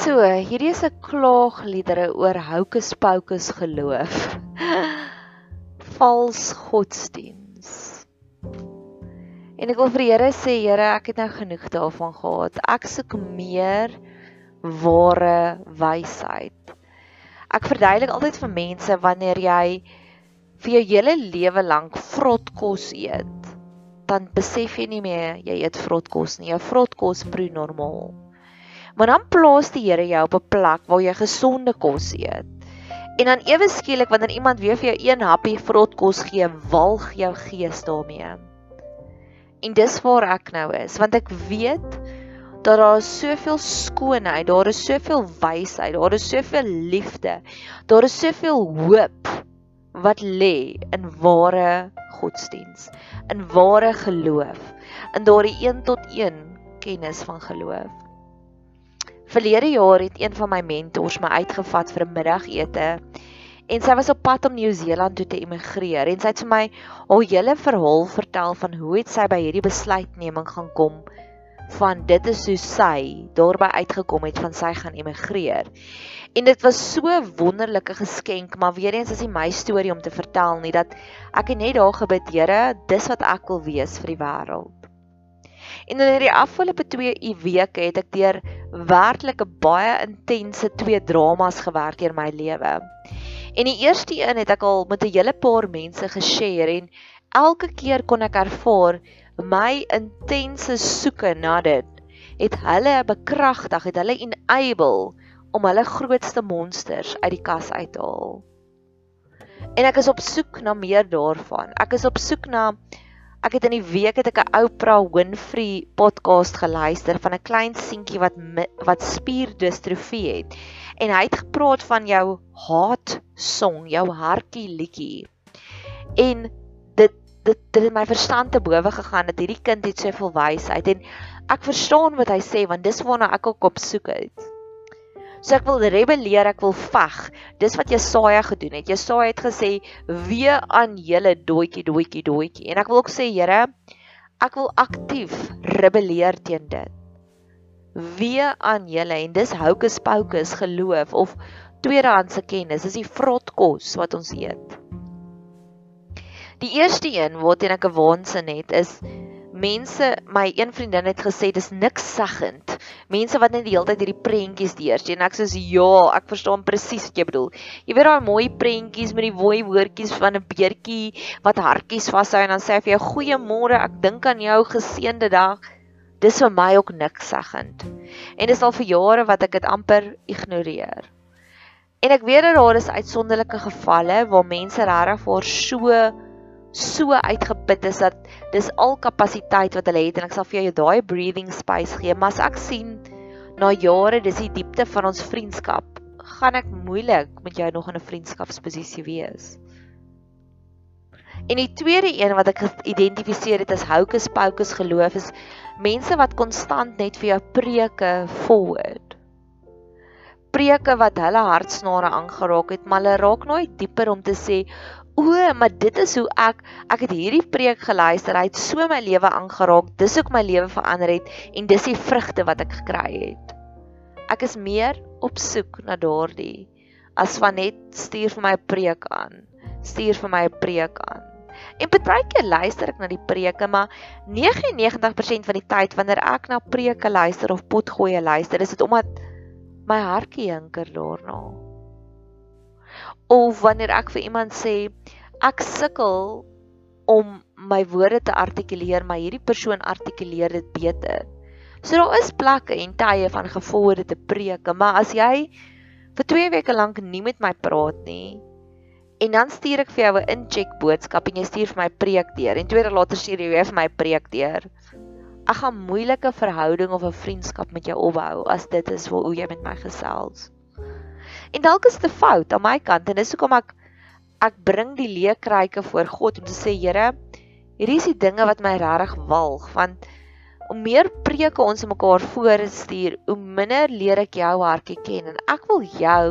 So, hierdie is 'n klaagliedere oor hocus pocus geloof. Vals godsdiens. En ek wil vir die Here sê, Here, ek het nou genoeg daarvan gehad. Ek soek meer ware wysheid. Ek verduidelik altyd vir mense wanneer jy vir jou hele lewe lank vrot kos eet, dan besef jy nie meer jy eet vrot kos nie. Jou vrot kos proe normaal. Maar dan plaas die Here jou op 'n plek waar jy gesonde kos eet. En dan ewe skielik wanneer iemand weer vir jou een happie vrot kos gee, walg jou gees daarmee. En dis waar ek nou is, want ek weet dat daar is soveel skoonheid, daar is soveel wysheid, daar is soveel liefde, daar is soveel hoop wat lê in ware godsdiens, in ware geloof, in daardie 1 tot 1 kennis van geloof. Verlede jaar het een van my mentors my uitgevat vir 'n middagete en sy was op pad om Nieu-Seeland toe te emigreer en sy het vir my al hele verhaal vertel van hoe het sy by hierdie besluitneming gaan kom van dit is hoe sy daarby uitgekom het van sy gaan emigreer. En dit was so wonderlike geskenk, maar weer eens is dit my storie om te vertel nie dat ek net daar gebid, Here, dis wat ek wil wees vir die wêreld. En in die afgelope 2 weke het ek deur werklik 'n baie intense twee dramas gewerk in my lewe. En die eerste een het ek al met 'n hele paar mense geshare en elke keer kon ek ervaar my intense soeke na dit het hulle bekragtig, het hulle enable om hulle grootste monsters uit die kas uit te haal. En ek is op soek na meer daarvan. Ek is op soek na Ek het in die week het ek 'n Oprah Winfrey podcast geluister van 'n klein seentjie wat wat spierdistrofie het. En hy het gepraat van jou haat song, jou hartjie liedjie. En dit dit dit het my verstand te bowe gegaan dat hierdie kind het soveel wysheid en ek verstaan wat hy sê want dis waarna ek ook op soek is. So ek wil rebelleer, ek wil veg. Dis wat Jesaja gedoen het. Jesaja het gesê: "Wee aan julle doetjie, doetjie, doetjie." En ek wil ook sê, Here, ek wil aktief rebelleer teen dit. Wee aan julle en dis hocus pocus geloof of tweedehandse kennis. Dis die vrot kos wat ons eet. Die eerste een waarteen ek 'n waansin het is mense, my een vriendin het gesê dis niks seggend. Mense wat net die hele tyd hierdie prentjies deursie en ek sê ja, ek verstaan presies wat jy bedoel. Jy weet daai mooi prentjies met die mooi woordjies van 'n beertjie wat hartjies vashou en dan sê hy vir jou goeiemôre, ek dink aan jou geseënde dag. Dis vir my ook niks seggend. En dis al vir jare wat ek dit amper ignoreer. En ek weet dat daar is uitsonderlike gevalle waar mense regtig vir so so uitgeput is dat dis al kapasiteit wat hulle het en ek sal vir jou daai breathing space gee maar as ek sien na jare dis die diepte van ons vriendskap gaan ek moeilik met jou nog in 'n vriendskapsposisie wees En die tweede een wat ek geïdentifiseer het as hocus pocus geloof is mense wat konstant net vir jou preke forward. Preke wat hulle hartsnare aangeraak het, maar hulle raak nooit dieper om te sê, "O, maar dit is hoe ek ek het hierdie preek geluister, hy het so my lewe aangeraak, dis hoe my lewe verander het en dis die vrugte wat ek gekry het." Ek is meer op soek na daardie as van net stuur vir my 'n preek aan. Stuur vir my 'n preek aan. En baie keer luister ek na die preke, maar 99% van die tyd wanneer ek na preke luister of potgoeie luister, is dit omdat my hartjie hinker daarna. Of wanneer ek vir iemand sê ek sukkel om my woorde te artikuleer, maar hierdie persoon artikuleer dit beter. So daar is plekke en tye van gevorderde preke, maar as jy vir 2 weke lank nie met my praat nie, En dan stuur ek vir jou 'n incheck boodskap en jy stuur vir my preek deur en twee dae later stuur jy weer vir my preek deur. Ek gaan moeilike verhouding of 'n vriendskap met jou opbou as dit is hoe jy met my gesels. En dalk is dit 'n fout aan my kant en dis hoekom ek ek bring die leekryke voor God om te sê Here, hierdie is die dinge wat my regtig walg want hoe meer preke ons mekaar voorstuur, hoe minder leer ek jou hartjie ken en ek wil jou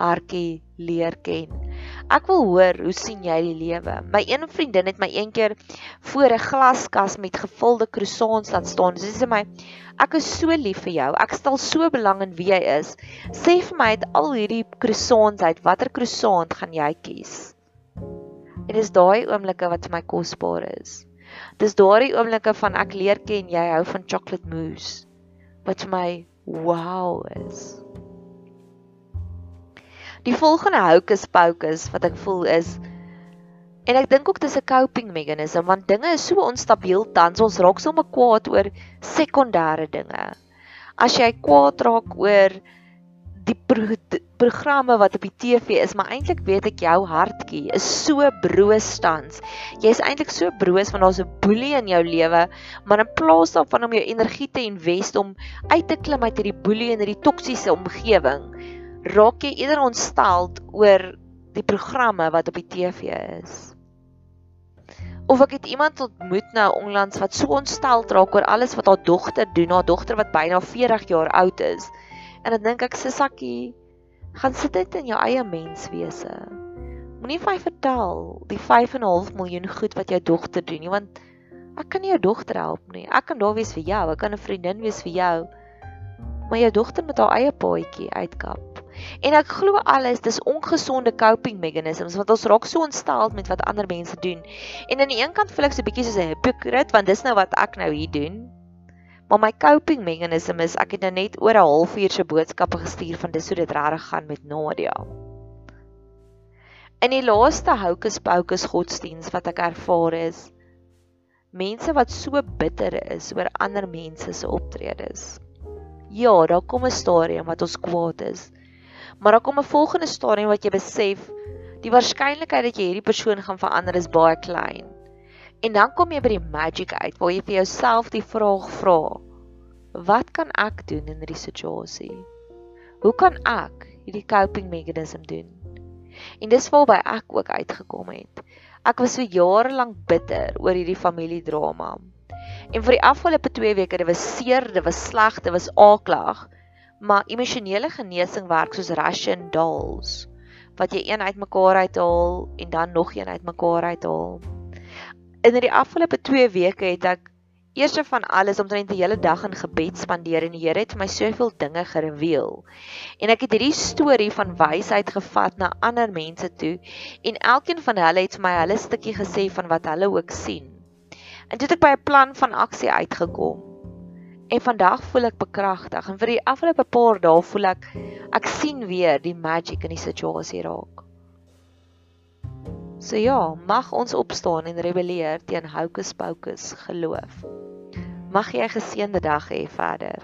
hartjie leer ken. Ek wil hoor hoe sien jy die lewe? My een vriendin het my eendag voor 'n glaskas met gevulde croissants laat staan. Sy sê my, "Ek is so lief vir jou. Ek stel so belang in wie jy is. Sê vir my uit al hierdie croissants uit, watter croissant gaan jy kies?" En dis daai oomblikke wat vir my kosbaar is. Dis daardie oomblikke van ek leer ken jy hou van chocolate mousse. Wat vir my wow is. Die volgende hocus pocus wat ek voel is en ek dink ook dis 'n coping meganisme want dinge is so onstabiel tans ons raak sommer kwaad oor sekondêre dinge. As jy kwaad raak oor die pro programme wat op die TV is, maar eintlik weet ek jou hartjie is so broos tans. Jy's eintlik so broos want daar's 'n boelie in jou lewe, maar in plaas daarvan om jou energie te invest om uit te klim uit hierdie boelie en hierdie toksiese omgewing, raak jy eerder ontsteld oor die programme wat op die TV is. Of ek het iemand ontmoet nou onlangs wat so ontsteld raak oor alles wat haar dogter doen, haar dogter wat byna 40 jaar oud is. En dan dink ek, "Sisakkie, gaan sit dit in jou eie menswese. Moenie vir my vertel die 5.5 miljoen goed wat jou dogter doen nie, want ek kan nie jou dogter help nie. Ek kan daar wees vir jou, ek kan 'n vriendin wees vir jou. Maar jou dogter moet haar eie paadjie uitkap." En ek glo alles dis ongesonde coping mechanisms want ons raak so ontstel met wat ander mense doen. En aan die een kant voel ek so 'n bietjie soos 'n hypocrite want dis nou wat ek nou hier doen. Maar my coping mechanism is ek het nou net oor 'n halfuur se boodskappe gestuur van dis hoe dit regtig gaan met Nadia. In die laaste hocus pocus godsdiens wat ek ervaar is mense wat so bitter is oor ander mense se optredes. Ja, daar kom 'n stadium wat ons kwaad is. Maar dan kom 'n volgende stadium wat jy besef die waarskynlikheid dat jy hierdie persoon gaan verander is baie klein. En dan kom jy by die magic uit waar jy vir jouself die vraag vra: Wat kan ek doen in hierdie situasie? Hoe kan ek hierdie coping mechanism doen? En dis waarby ek ook uitgekom het. Ek was so jare lank bitter oor hierdie familiedrama. En vir die afgelope 2 weke, dit was seer, dit was sleg, dit was aaklag maar emosionele genesing werk soos Russian dolls wat jy een uitmekaar uithaal en dan nog een uitmekaar uithaal. In die afgelope 2 weke het ek eers van alles omtrent die hele dag in gebed spandeer en die Here het vir my soveel dinge gereveal. En ek het hierdie storie van wysheid gevat na ander mense toe en elkeen van hulle het vir my hulle stukkie gesê van wat hulle ook sien. En toe het ek by 'n plan van aksie uitgekom. En vandag voel ek bekragtig en vir die afgelope paar dae voel ek ek sien weer die magic in die situasie raak. So ja, mag ons opstaan en rebelleer teen hocus pocus geloof. Mag jy 'n geseënde dag hê verder.